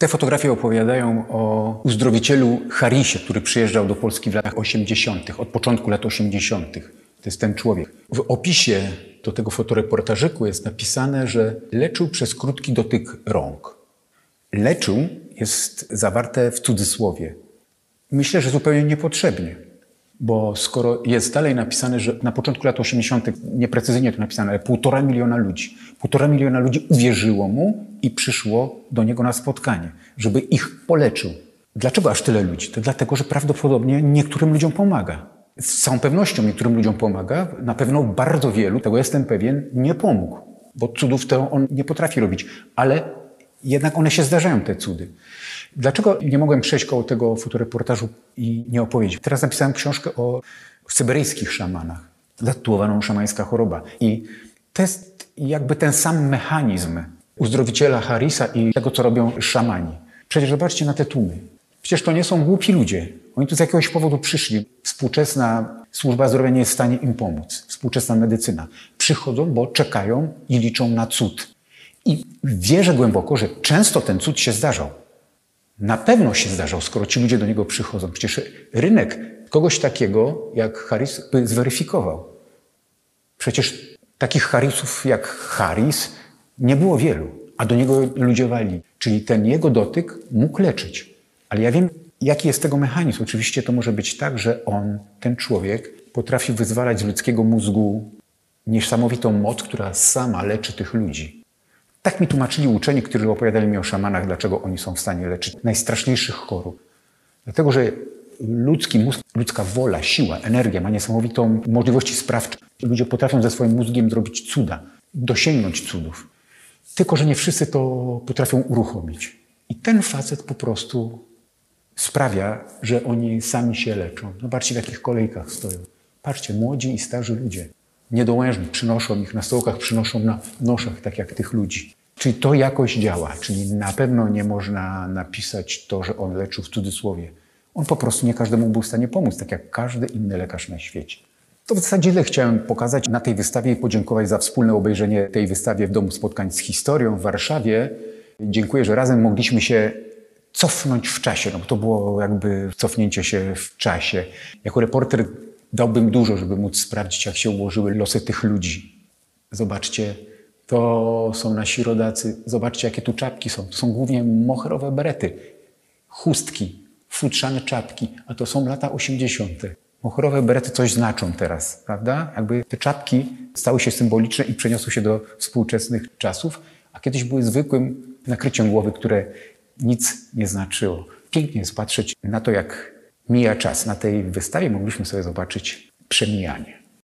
Te fotografie opowiadają o uzdrowicielu Harisie, który przyjeżdżał do Polski w latach 80., od początku lat 80. To jest ten człowiek. W opisie do tego fotoreportażyku jest napisane, że leczył przez krótki dotyk rąk. Leczył jest zawarte w cudzysłowie. Myślę, że zupełnie niepotrzebnie. Bo skoro jest dalej napisane, że na początku lat 80., nieprecyzyjnie to napisane, ale półtora miliona ludzi, półtora miliona ludzi uwierzyło mu i przyszło do niego na spotkanie, żeby ich poleczył. Dlaczego aż tyle ludzi? To dlatego, że prawdopodobnie niektórym ludziom pomaga. Z całą pewnością niektórym ludziom pomaga, na pewno bardzo wielu, tego jestem pewien, nie pomógł, bo cudów to on nie potrafi robić, ale jednak one się zdarzają, te cudy. Dlaczego nie mogłem przejść koło tego fotoreportażu i nie opowiedzieć? Teraz napisałem książkę o syberyjskich szamanach. Zatytułowaną Szamańska choroba. I to jest jakby ten sam mechanizm uzdrowiciela Harisa i tego, co robią szamani. Przecież zobaczcie na te tłumy. Przecież to nie są głupi ludzie. Oni tu z jakiegoś powodu przyszli. Współczesna służba zdrowia nie jest w stanie im pomóc. Współczesna medycyna. Przychodzą, bo czekają i liczą na cud. I wierzę głęboko, że często ten cud się zdarzał. Na pewno się zdarzał, skoro ci ludzie do niego przychodzą. Przecież rynek kogoś takiego jak Harris by zweryfikował. Przecież takich Harrisów jak Harris nie było wielu, a do niego ludzie wali. Czyli ten jego dotyk mógł leczyć. Ale ja wiem, jaki jest tego mechanizm. Oczywiście to może być tak, że on, ten człowiek, potrafi wyzwalać z ludzkiego mózgu niesamowitą moc, która sama leczy tych ludzi. Tak mi tłumaczyli uczeni, którzy opowiadali mi o szamanach, dlaczego oni są w stanie leczyć najstraszniejszych chorób. Dlatego, że ludzki mózg, ludzka wola, siła, energia ma niesamowitą możliwości sprawcze. Ludzie potrafią ze swoim mózgiem zrobić cuda, dosięgnąć cudów. Tylko, że nie wszyscy to potrafią uruchomić. I ten facet po prostu sprawia, że oni sami się leczą. Zobaczcie, w jakich kolejkach stoją. Patrzcie, młodzi i starzy ludzie niedołężni, przynoszą ich na stołkach, przynoszą na noszach, tak jak tych ludzi. Czyli to jakoś działa, czyli na pewno nie można napisać to, że on leczył w cudzysłowie. On po prostu nie każdemu był w stanie pomóc, tak jak każdy inny lekarz na świecie. To w zasadzie tyle chciałem pokazać na tej wystawie i podziękować za wspólne obejrzenie tej wystawy w Domu Spotkań z Historią w Warszawie. Dziękuję, że razem mogliśmy się cofnąć w czasie, no bo to było jakby cofnięcie się w czasie. Jako reporter Dałbym dużo, żeby móc sprawdzić, jak się ułożyły losy tych ludzi. Zobaczcie, to są nasi rodacy. Zobaczcie, jakie tu czapki są. To są głównie moherowe berety, chustki, futrzane czapki, a to są lata 80. Moherowe berety coś znaczą teraz, prawda? Jakby te czapki stały się symboliczne i przeniosły się do współczesnych czasów, a kiedyś były zwykłym nakryciem głowy, które nic nie znaczyło. Pięknie jest patrzeć na to, jak mija czas. Na tej wystawie mogliśmy sobie zobaczyć przemijanie.